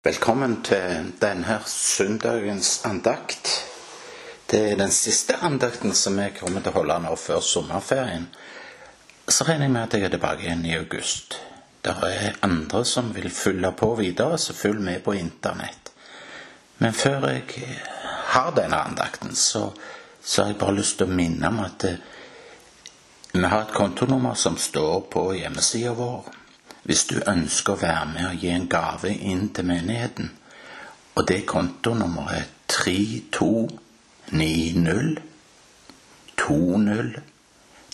Velkommen til denne søndagens andakt. Det er den siste andakten som jeg kommer til å holde nå før sommerferien. Så regner jeg med at jeg er tilbake igjen i august. Det er andre som vil følge på videre, så følg med på internett. Men før jeg har denne andakten, så, så har jeg bare lyst til å minne om at eh, vi har et kontonummer som står på hjemmesida vår hvis du ønsker å være med og gi en gave inn til menigheten. Og det kontonummeret er 3290 20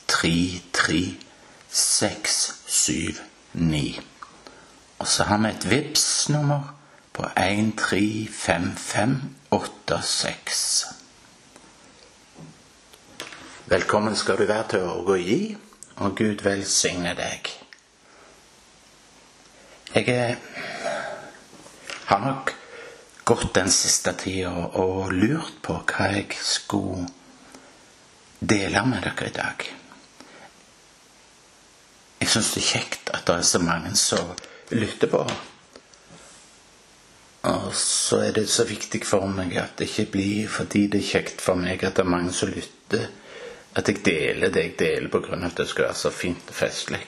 3369. Og så har vi et vips nummer på 135586. Velkommen skal du være til å gå i, og Gud velsigne deg. Jeg har nok gått den siste tida og lurt på hva jeg skulle dele med dere i dag. Jeg syns det er kjekt at det er så mange som lytter på. Og så er det så viktig for meg at det ikke blir fordi det er kjekt for meg at det er mange som lytter, at jeg deler det jeg deler på grunn av at det skal være så fint og festlig.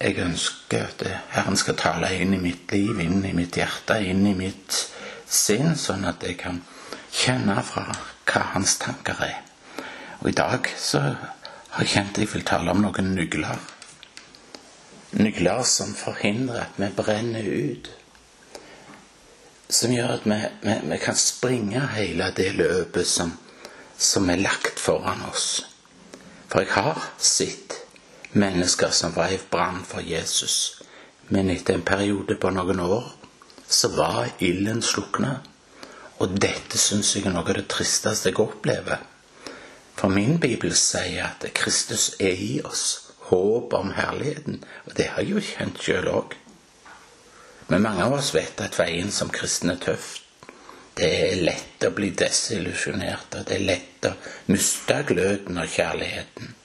Jeg ønsker at Herren skal tale inn i mitt liv, inn i mitt hjerte, inn i mitt sinn, sånn at jeg kan kjenne fra hva hans tanker er. Og i dag så har jeg kjent jeg vil tale om noen nugler. Nugler som forhindrer at vi brenner ut. Som gjør at vi, vi, vi kan springe hele det løpet som, som er lagt foran oss. For jeg har sett mennesker som var i brann for Jesus. Men etter en periode på noen år så var ilden slukna. Og dette syns jeg er noe av det tristeste jeg opplever. For min bibel sier at Kristus er i oss, håp om herligheten. Og det har jeg jo kjent sjøl òg. Men mange av oss vet at veien som kristen er tøff. Det er lett å bli desillusjonert, og det er lett å miste gløden og kjærligheten.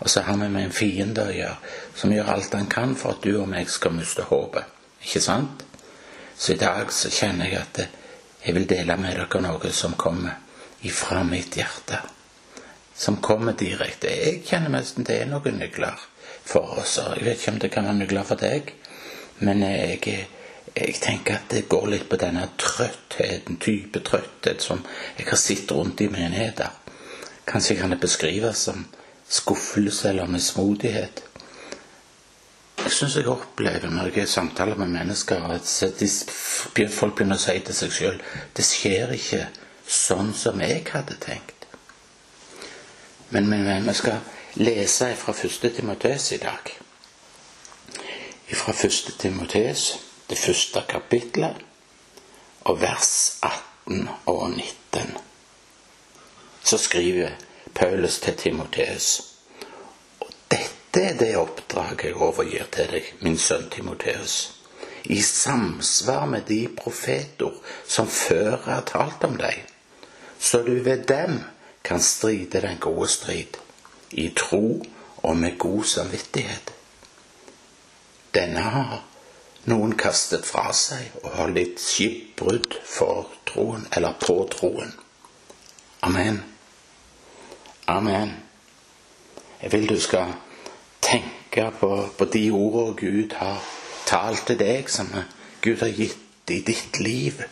Og så har vi med en fiende å gjøre som gjør alt han kan for at du og meg skal miste håpet. Ikke sant? Så i dag så kjenner jeg at jeg vil dele med dere noe som kommer ifra mitt hjerte. Som kommer direkte. Jeg kjenner mest det er noen nøkler for oss. Jeg vet ikke om det kan være nøkler for deg, men jeg, jeg tenker at det går litt på denne trøttheten, type trøtthet som jeg har sett rundt i menigheter. Kanskje kan det beskrives som skuffelse eller mismodighet. Jeg syns jeg opplever når jeg samtaler med mennesker, at folk begynner å si til seg sjøl det skjer ikke sånn som jeg hadde tenkt. Men, men, men vi skal lese fra første Timoteus i dag. Fra første Timoteus, det første kapitlet, og vers 18 og 19. Så skriver Paulus til Timoteus. Og dette er det oppdraget jeg overgir til deg, min sønn Timoteus, i samsvar med de profetord som før har talt om deg, så du ved dem kan stride den gode strid, i tro og med god samvittighet. Denne har noen kastet fra seg og har litt skipbrudd for troen, eller på troen. Amen. Amen. Jeg vil du skal tenke på, på de ordene Gud har talt til deg, som Gud har gitt i ditt liv.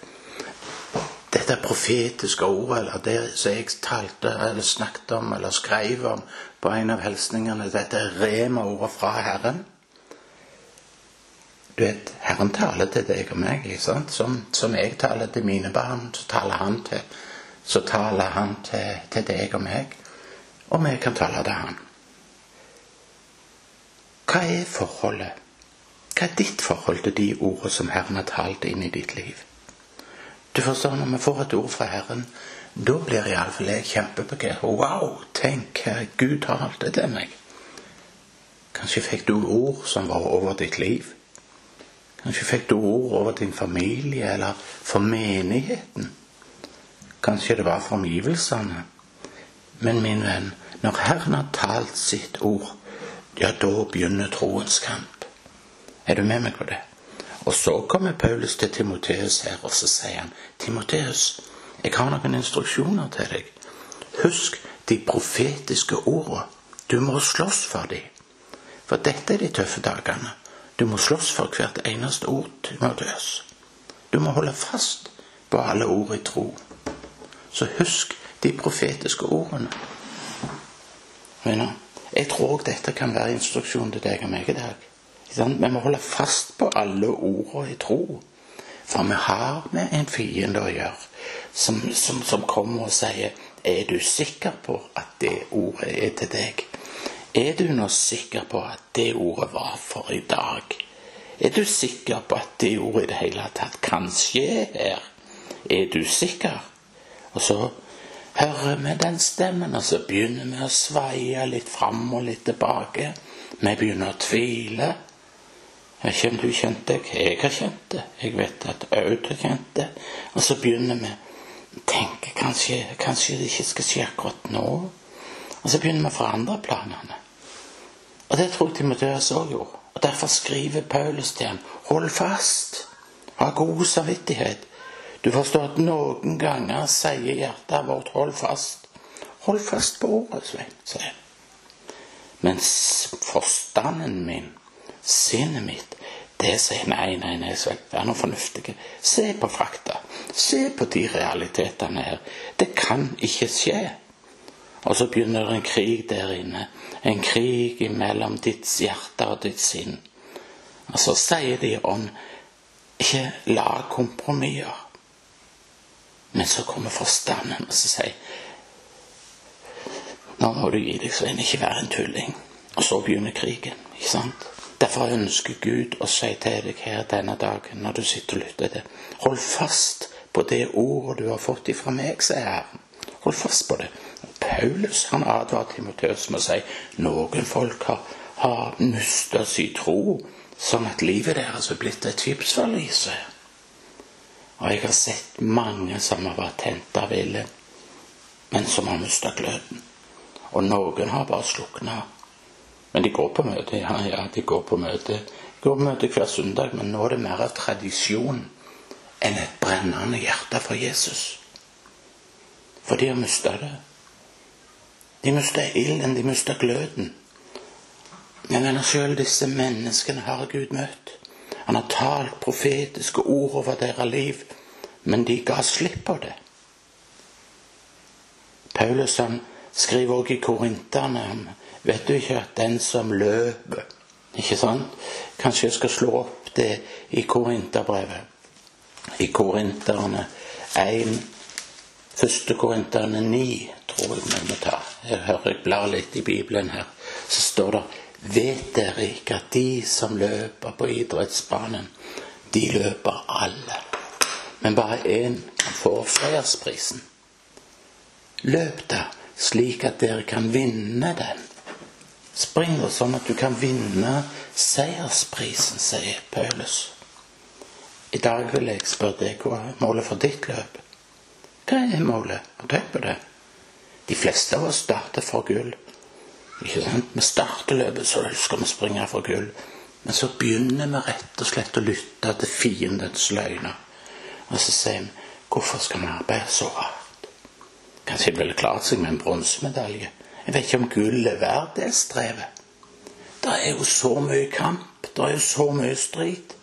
Dette profetiske ordet, eller det som jeg talte eller snakket om eller skrev om på en av hilsningene, dette rema-ordet fra Herren. Du vet, Herren taler til deg og meg. Som, som jeg taler til mine barn, så taler Han til, taler han til, til deg og meg og vi kan tale til Han. Hva er forholdet? Hva er ditt forhold til de ordene som Herren har talt inn i ditt liv? Du forstår, når vi får et ord fra Herren, da blir iallfall jeg kjempebegeistret. Wow, tenk Gud talte til meg. Kanskje fikk du ord som var over ditt liv. Kanskje fikk du ord over din familie eller for menigheten. Kanskje det var for omgivelsene. Men min venn, når Herren har talt sitt ord, ja, da begynner troens kamp. Er du med meg på det? Og så kommer Paulus til Timoteus her, og så sier han, 'Timoteus, jeg har noen instruksjoner til deg. Husk de profetiske ordene. Du må slåss for dem. For dette er de tøffe dagene. Du må slåss for hvert eneste ord, Timoteus. Du må holde fast på alle ord i tro. Så husk de profetiske ordene. Jeg tror òg dette kan være instruksjon til deg og meg i dag. Vi må holde fast på alle ordene i tro. For vi har med en fiende å gjøre som, som, som kommer og sier Er du sikker på at det ordet er til deg? Er du nå sikker på at det ordet var for i dag? Er du sikker på at det ordet i det hele tatt kan skje her? Er du sikker? Og så hører vi den stemmen, og så begynner vi å sveie litt fram og litt tilbake. Vi begynner å tvile. Jeg om du kjente deg. Jeg har kjent det. Jeg vet at Aud har kjent det. Og så begynner vi å tenke kanskje, kanskje det ikke skal skje akkurat nå. Og så begynner vi å forandre planene. Og det tror jeg Timoteus òg gjorde. Og Derfor skriver Paulus til ham hold fast, ha god samvittighet, du forstår at noen ganger sier hjertet vårt 'hold fast'. Hold fast på ordet, Svein, sier Mens forstanden min, sinnet mitt, det sier nei, nei, nei, Svein, vær nå fornuftig. Se på fakta. Se på de realitetene her. Det kan ikke skje. Og så begynner det en krig der inne. En krig mellom ditt hjerte og ditt sinn. Og så sier de om ikke la kompromisser. Men så kommer forstanden og så sier Nå må du gi deg, Svein, ikke være en tulling. Og så begynner krigen. ikke sant? Derfor ønsker Gud å si til deg her denne dagen, når du sitter og lytter til Hold fast på det ordet du har fått ifra meg, sier Herren. Hold fast på det. Paulus han advarer Timoteus med å si noen folk har, har mista sin tro, sånn at livet deres er blitt et skipsforlise. Og jeg har sett mange som har vært tent av ilden, men som har mista gløden. Og noen har bare slukna. Men de går på møte, ja, ja, de går på møte. De går på møte hver søndag, men nå er det mer av tradisjon enn et brennende hjerte for Jesus. For de har mista det. De mista ilden, de mista gløden. Men sjøl disse menneskene har Gud møtt. Han har talt profetiske ord over deres liv, men de ga slipp på det. Paulus han skriver også i Korinterne Vet du ikke at den som løper Ikke sant? Kanskje jeg skal slå opp det i Korinterbrevet. I Korinterne 1 Første Korinterne 9, tror jeg vi må ta. Jeg hører jeg blar litt i Bibelen her. Så står det Vet dere ikke at de som løper på idrettsbanen, de løper alle. Men bare én kan få fredsprisen. Løp da, slik at dere kan vinne den. Spring da sånn at du kan vinne seiersprisen, sier Paulus. I dag vil jeg spørre deg hva er målet for ditt løp? Hva er målet? Har tenkt på det? De fleste av oss starter for gull. Ikke sant? Vi starter løpet, så skal vi springe for gull. Men så begynner vi rett og slett å lytte til fiendens løgner. Og så sier vi hvorfor skal vi arbeide så hardt? Kanskje de ville klart seg med en bronsemedalje. Jeg vet ikke om gull er verdt det strevet. Det er jo så mye kamp. Det er jo så mye strid.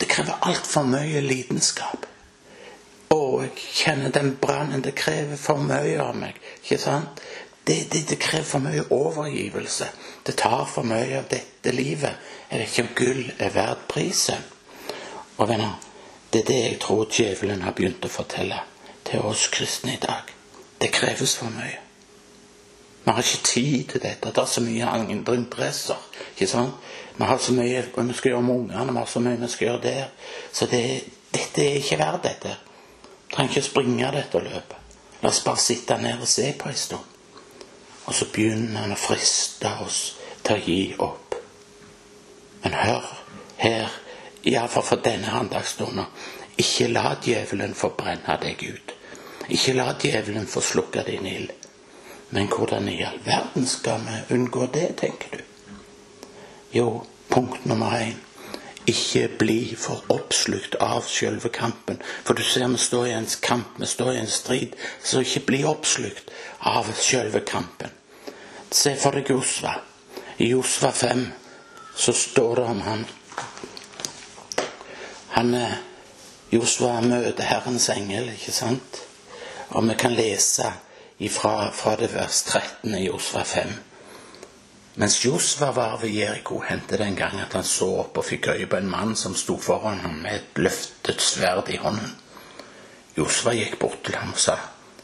Det krever altfor mye lidenskap. Og jeg kjenner den brannen. Det krever for mye av meg. Ikke sant? Det, det, det, krever for mye overgivelse. Det tar for mye av dette livet. Jeg vet ikke om gull er verdt prisen. Og venner, det er det jeg tror djevelen har begynt å fortelle til oss kristne i dag. Det kreves for mye. Vi har ikke tid til dette. Det er så mye andre interesser. ikke sant? Vi har så mye vi skal gjøre med ungene, vi har så mye vi skal gjøre der. Så det, dette er ikke verdt dette. Vi trenger ikke springe dette løpet. La oss bare sitte ned og se på en stund. Og så begynner han å friste oss til å gi opp. Men hør her, iallfall for denne andagsstunden, ikke la djevelen få brenne deg ut. Ikke la djevelen få slukke din ild. Men hvordan i all verden skal vi unngå det, tenker du? Jo, punkt nummer én. Ikke bli for oppslukt av selve kampen. For du ser vi står i en kamp, vi står i en strid. Så ikke bli oppslukt av selve kampen. Se for deg Josva. I Josva 5 så står det om han. Han Josva møter Herrens engel, ikke sant? Og vi kan lese ifra, fra det vers 13 i Josva 5. Mens Josva var ved Jeriko, hendte det en gang at han så opp og fikk øye på en mann som sto foran ham med et løftet sverd i hånden. Josva gikk bort til ham og sa,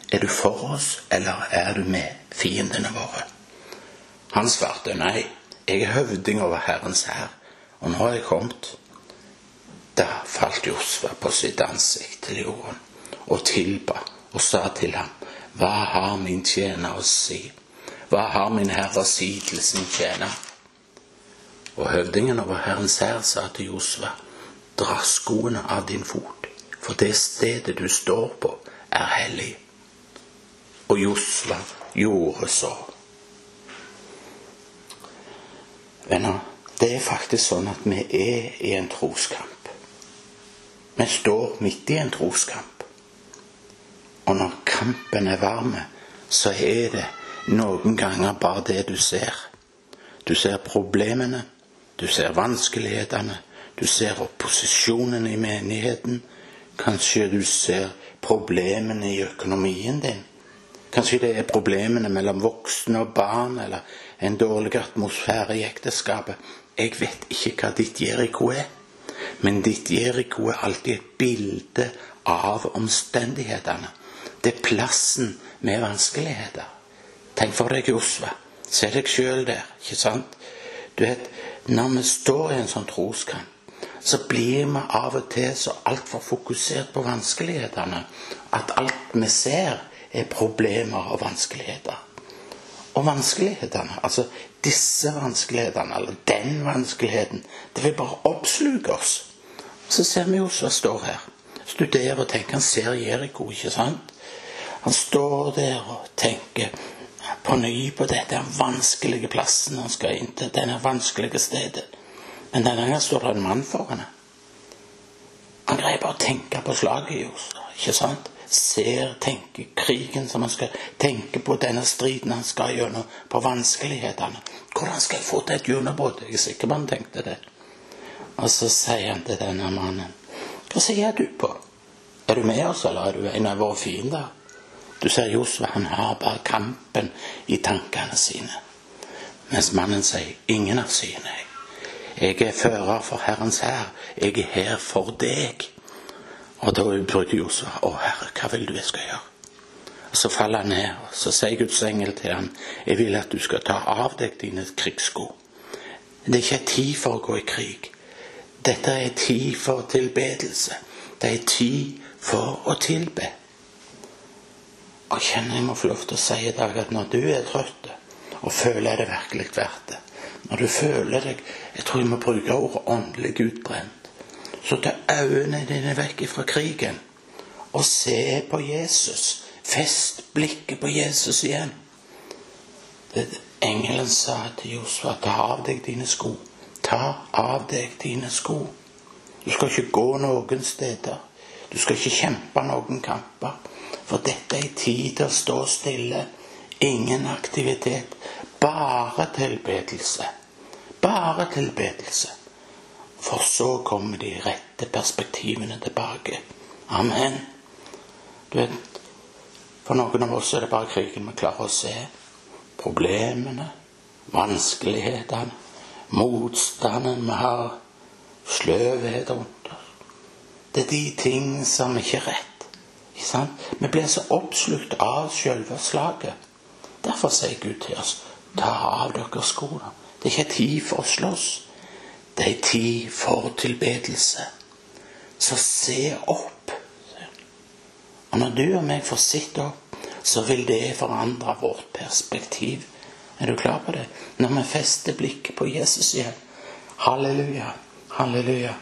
Er du for oss, eller er du med fiendene våre? Han svarte, Nei, jeg er høvding over Herrens hær, og nå har jeg kommet. Da falt Josva på sitt ansikt til jorden og tilba og sa til ham, Hva har min tjener å si? Hva har min herre å si til sin tjener? Og høvdingen over Herrens hær sa til Josva, dra skoene av din fot, for det stedet du står på, er hellig. Og Josva gjorde så. Venner, det er faktisk sånn at vi er i en troskamp. Vi står midt i en troskamp. Og når kampen er varme, så er det noen ganger bare det du ser. Du ser problemene, du ser vanskelighetene, du ser opposisjonen i menigheten. Kanskje du ser problemene i økonomien din. Kanskje det er problemene mellom voksne og barn, eller en dårlig atmosfære i ekteskapet. Jeg vet ikke hva ditt Jeriko er, men ditt Jeriko er alltid et bilde av omstendighetene. Det er plassen med vanskeligheter. Tenk for deg Josva. Se deg sjøl der, ikke sant? Du vet, Når vi står i en sånn troskamp, så blir vi av og til så altfor fokusert på vanskelighetene at alt vi ser, er problemer og vanskeligheter. Og vanskelighetene, altså disse vanskelighetene, eller den vanskeligheten, det vil bare oppsluke oss. Så ser vi Josva står her, studerer og tenker. Han ser Jeriko, ikke sant? Han står der og tenker på ny på dette vanskelige plassen han skal inn til, denne vanskelige stedet. Men denne gangen står det en mann foran ham. Han greier bare å tenke på slaget i Oslo, ikke sant? Ser, tenker krigen som han skal tenke på, denne striden han skal gjennom, på vanskelighetene. Hvordan skal jeg få til et gjennombrudd? Jeg er sikker på han tenkte det. Og så sier han til denne mannen, hva sier du på? Er du med oss, eller er du en av våre fiender? Du ser Josva, han har bare kampen i tankene sine. Mens mannen sier, 'Ingen av sine, jeg. Er fører for Herrens hær. Jeg er her for deg.' Og da utbryter Josef. 'Å Herre, hva vil du jeg skal gjøre?' Og Så faller han ned, og så sier Guds engel til ham, 'Jeg vil at du skal ta av deg dine krigssko.' Det er ikke tid for å gå i krig. Dette er tid for tilbedelse. Det er tid for å tilbe. Og kjenner jeg må få lov til å si i dag at når du er trøtt og føler er det virkelig verdt det Når du føler deg Jeg tror jeg må bruke ordet åndelig utbrent. Så ta øynene dine vekk fra krigen og se på Jesus. Fest blikket på Jesus igjen. Engelen sa til Josfa, ta av deg dine sko. Ta av deg dine sko. Du skal ikke gå noen steder. Du skal ikke kjempe noen kamper. For dette er tid til å stå stille. Ingen aktivitet. Bare tilbedelse. Bare tilbedelse. For så kommer de rette perspektivene tilbake. Amen. Du vet, For noen av oss er det bare krigen vi klarer å se. Problemene, vanskelighetene, motstanden vi har, sløvhet rundt oss. Det er de ting som ikke er rett. Vi blir så oppslukt av selve slaget. Derfor sier Gud til oss ta av dere skoene. Det er ikke tid for å slåss. Det er tid for tilbedelse. Så se opp. Og når du og meg får sitte opp, så vil det forandre vårt perspektiv. Er du klar på det? Når vi fester blikket på Jesus igjen. Halleluja, halleluja.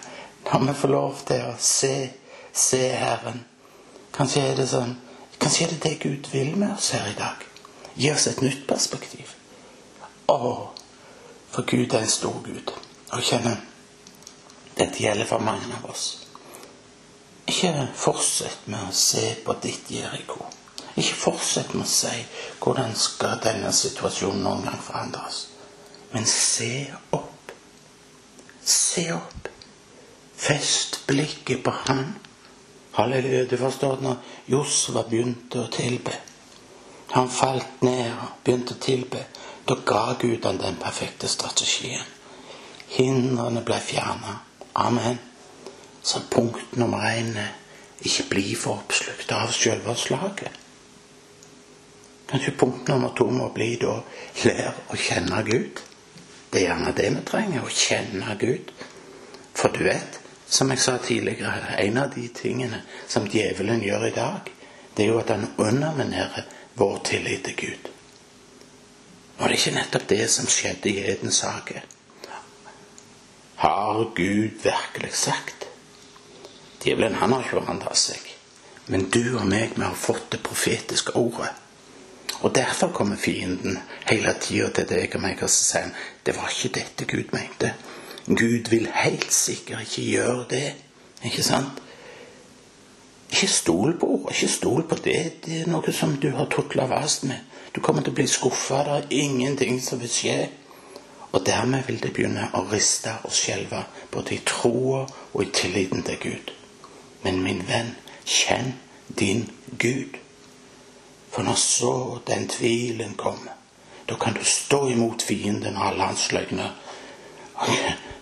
Når vi får lov til å se, se Herren. Kanskje er det sånn Kanskje er det det Gud vil med oss her i dag. Gi oss et nytt perspektiv. Å, for Gud er en stor Gud. Og kjenner Dette gjelder for mange av oss. Ikke fortsett med å se på ditt Jeriko. Ikke fortsett med å si hvordan skal denne situasjonen noen gang forandres. Men se opp. Se opp. Fest blikket på Han. Halleluja. Du forstår når Josva begynte å tilbe. Han falt ned og begynte å tilbe. Da ga Gud han den perfekte strategien. Hindrene ble fjerna. Amen. Så punkt nummer én ikke bli for oppslukt av selvavslaget. Kanskje punkt nummer to må bli da lær å kjenne Gud. Det er gjerne det vi trenger, å kjenne Gud. For du vet, som jeg sa tidligere, en av de tingene som djevelen gjør i dag, det er jo at han underminerer vår tillit til Gud. Og det er ikke nettopp det som skjedde i Edens hage? Har Gud virkelig sagt? Djevelen han har ikke forandra seg. Men du og meg, vi har fått det profetiske ordet. Og derfor kommer fienden hele tida til deg og meg og sier det var ikke dette Gud mente. Gud vil helt sikkert ikke gjøre det. Ikke sant? Ikke stol på ordet. Ikke stol på det. Det er noe som du har tutla fast med. Du kommer til å bli skuffa. Det er ingenting som vil skje. Og dermed vil det begynne å riste og skjelve, både i troa og i tilliten til Gud. Men min venn, kjenn din Gud. For når så den tvilen kommer, da kan du stå imot fienden og alle hans løgner.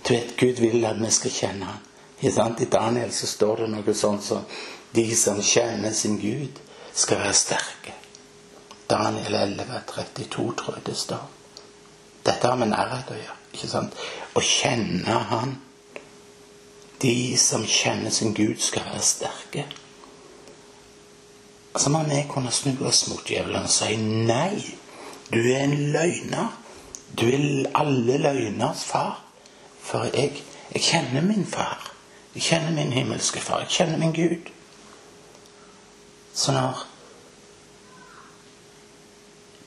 Du vet, Gud vil at vi skal kjenne ham. I Daniel så står det noe sånt som de som kjenner sin Gud, skal være sterke. Daniel 11, 32, tror jeg det står. Dette har med nærhet å gjøre. ikke sant? Å kjenne Han. De som kjenner sin Gud, skal være sterke. Så må vi kunne snu oss mot djevelen og si nei. Du er en løgner. Du er alle løgners far. For jeg, jeg kjenner min far. Jeg kjenner min himmelske far. Jeg kjenner min Gud. Så når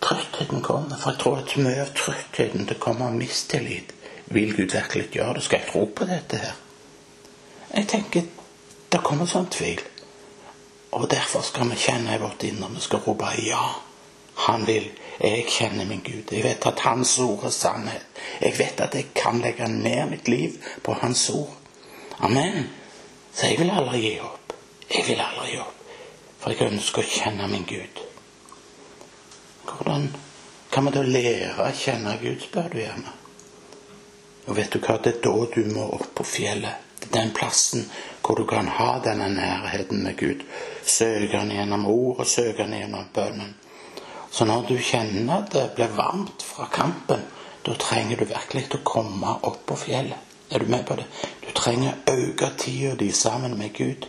trøttheten kommer For jeg tror at mye av trøttheten det kommer av mistillit. Vil Gud virkelig gjøre det? Skal jeg tro på dette her? Jeg tenker det kommer sånn tvil. Og derfor skal vi kjenne i vårt indre. Vi skal rope ja. Han vil. Jeg kjenner min Gud. Jeg vet at Hans ord er sannhet. Jeg vet at jeg kan legge ned mitt liv på Hans ord. Amen. Så jeg vil aldri gi opp. Jeg vil aldri gi opp. For jeg ønsker å kjenne min Gud. Hvordan kan vi da lære å kjenne Gud, spør du gjerne. Og vet du hva, det er da du må opp på fjellet. Det er den plassen hvor du kan ha denne nærheten med Gud. Søke han gjennom ord og søke han gjennom bønnen. Så når du kjenner at det blir varmt fra kampen, da trenger du virkelig å komme opp på fjellet. Er du med på det? Du trenger å øke tida di sammen med Gud.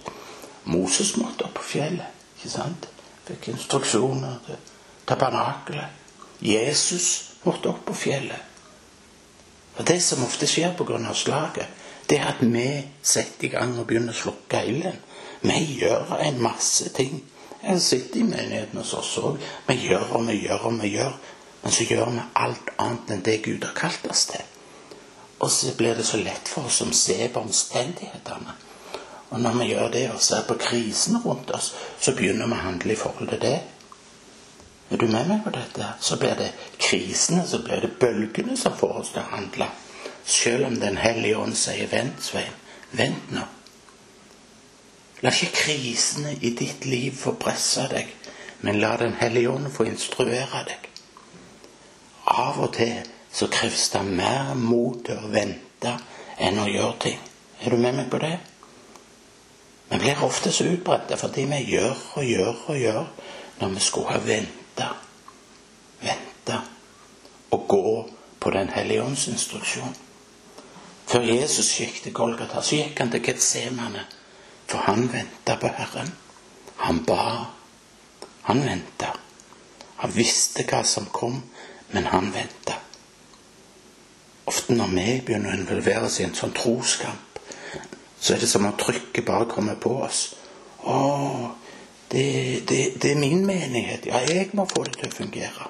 Moses måtte opp på fjellet, ikke sant? Fikk instruksjoner. Tabernakelet. Jesus måtte opp på fjellet. Og Det som ofte skjer pga. slaget, det er at vi setter i gang og begynner å slukke ilden. Vi gjør en masse ting. Jeg sitter i menigheten hos oss òg. Vi gjør og vi gjør og vi gjør. Men så gjør vi alt annet enn det Gud har kalt oss til. Og så blir det så lett for oss som ser på omstendighetene. Og når vi gjør det og ser på krisen rundt oss, så begynner vi å handle i forhold til det. Er du med meg på dette? Så blir det krisene, så blir det bølgene som får oss til å handle. Selv om Den hellige ånd sier 'vent, Svein'. Vent nå. La ikke krisene i ditt liv få presse deg, men la Den hellige ånd få instruere deg. Av og til så kreves det mer mot til å vente enn å gjøre ting. Er du med meg på det? Vi blir ofte så utbredte fordi vi gjør og gjør og gjør når vi skulle ha venta vente, vente og gå på Den hellige ånds instruksjon. Før Jesus gikk til Golgata, så gikk han til Getsemane, for han venta på Herren. Han ba. Han venta. Han visste hva som kom, men han venta. Ofte når vi begynner å involvere oss i en sånn troskamp, så er det som om trykket bare kommer på oss. Å, det, det, det, er min menighet. Ja, jeg må få det til å fungere.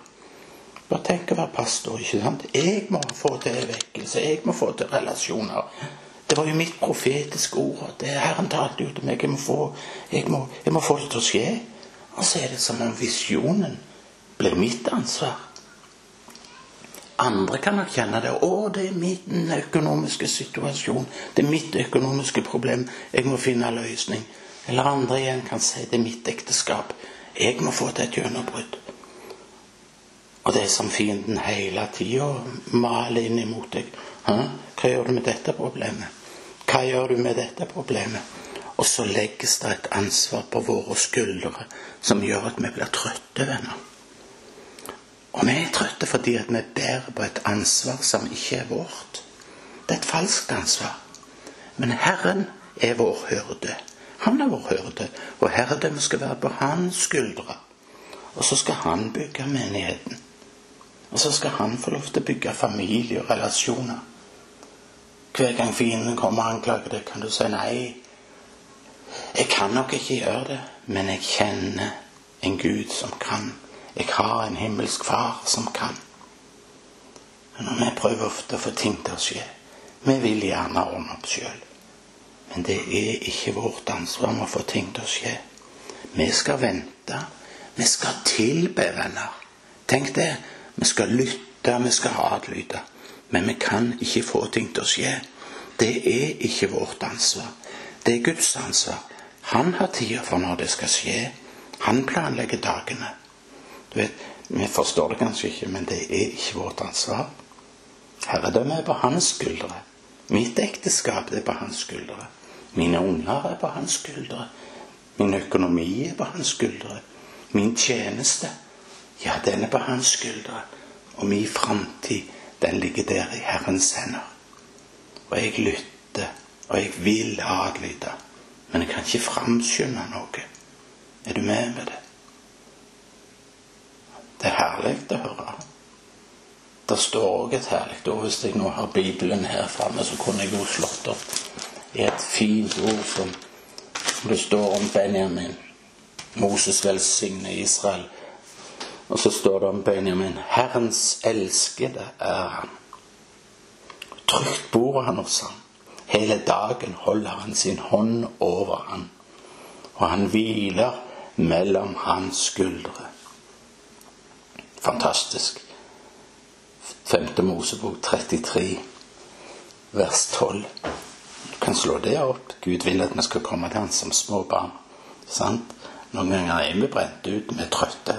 Bare tenk å være pastor. ikke sant? Jeg må få til vekkelse. Jeg må få til relasjoner. Det var jo mitt profetiske ord. Det Herren talte jo til meg. Jeg må, få, jeg, må, jeg må få det til å skje. Og så er det som om visjonen blir mitt ansvar. Andre kan nok kjenne det. 'Å, det er min økonomiske situasjon. Det er mitt økonomiske problem. Jeg må finne løsning.' Eller andre igjen kan si 'det er mitt ekteskap. Jeg må få til et gjennombrudd'. Og det er som fienden hele tida maler inn imot deg. Hæ? Hva gjør du med dette problemet? Hva gjør du med dette problemet? Og så legges det et ansvar på våre skuldre som gjør at vi blir trøtte, venner. Og vi er trøtte fordi at vi bærer på et ansvar som ikke er vårt. Det er et falskt ansvar. Men Herren er vår hyrde. Han er vår hyrde, og herredømmet skal være på hans skuldre. Og så skal han bygge menigheten. Og så skal han få lov til å bygge familie og relasjoner. Hver gang fienden kommer og anklager deg, kan du si nei. Jeg kan nok ikke gjøre det, men jeg kjenner en Gud som kan. Jeg har en himmelsk far som kan. Men vi prøver ofte å få ting til å skje. Vi vil gjerne ordne opp sjøl. Men det er ikke vårt ansvar med å få ting til å skje. Vi skal vente. Vi skal tilbe, venner. Tenk det. Vi skal lytte, vi skal adlyde. Men vi kan ikke få ting til å skje. Det er ikke vårt ansvar. Det er Guds ansvar. Han har tida for når det skal skje. Han planlegger dagene. Du vet, Vi forstår det kanskje ikke, men det er ikke vårt ansvar. Herredømmet er på hans skuldre. Mitt ekteskap er på hans skuldre. Mine unger er på hans skuldre. Min økonomi er på hans skuldre. Min tjeneste, ja, den er på hans skuldre. Og min framtid, den ligger der i Herrens hender. Og jeg lytter, og jeg vil adlyde. Men jeg kan ikke framskynde noe. Er du med med det? Det er herlig å høre. Det står òg et herlig ord. Hvis jeg nå har Bibelen her framme, så kunne jeg jo slått opp i et fint ord som det står om Benjamin. Moses velsigner Israel. Og så står det om Benjamin. Herrens elskede er han. Trygt bor han hos ham. Hele dagen holder han sin hånd over ham. og han hviler mellom hans skuldre. Fantastisk. 5. Mosebok 33, vers 12. Kan slå det opp. Gud vil at vi skal komme til Han som små barn. Sant? Noen ganger er vi brent ut, vi er trøtte.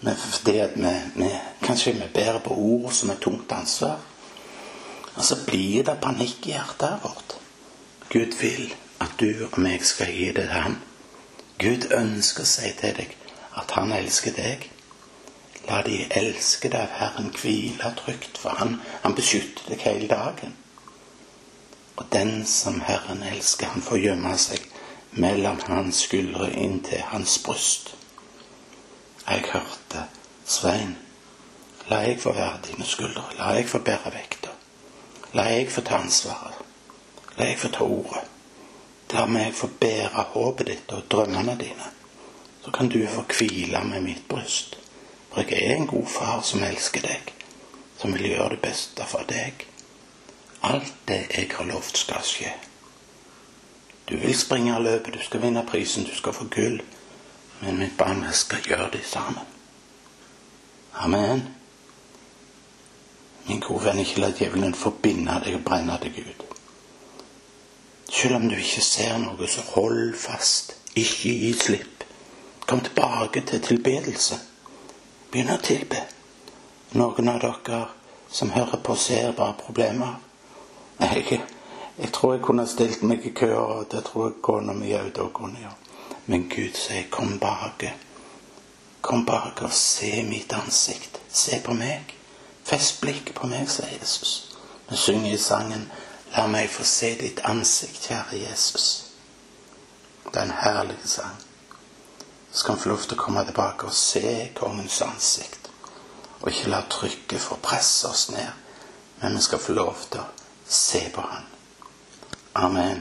Men fordi at vi, vi, kanskje vi bærer på ord som er tungt ansvar. Og så blir det panikk i hjertet vårt. Gud vil at du og meg skal gi det til ham. Gud ønsker si til deg at han elsker deg. La de elskede av Herren hvile trygt, for han, han beskytter deg hele dagen. Og den som Herren elsker, han får gjemme seg mellom hans skuldre inntil hans bryst. Jeg hørte Svein, la jeg få være dine skuldre, la jeg få bære vekta. La jeg få ta ansvaret. La jeg få ta ordet. La meg få bære håpet ditt og drømmene dine. Så kan du få hvile med mitt bryst. For jeg er en god far som elsker deg, som vil gjøre det beste for deg. Alt det jeg har lovt, skal skje. Du vil springe løpet, du skal vinne prisen, du skal få gull. Men mitt barn, vi skal gjøre det sammen. Amen. Min gode venn, ikke la djevelen forbinde deg og brenne deg ut. Selv om du ikke ser noe, så hold fast. Ikke gi slipp. Kom tilbake til tilbedelse. Begynn å tilbe. Noen av dere som hører på, ser bare problemer. Jeg, jeg tror jeg kunne stilt meg i kø, og det tror jeg kona mi òg kunne gjøre. Men Gud sier, kom bak. Kom bak og se mitt ansikt. Se på meg. Fest blikket på meg, sier Jesus. Vi synger i sangen La meg få se ditt ansikt, kjære Jesus. Det er en herlig sang så skal vi få lov til å komme tilbake og se kongens ansikt. Og ikke la trykket få presse oss ned, men vi skal få lov til å se på han. Amen.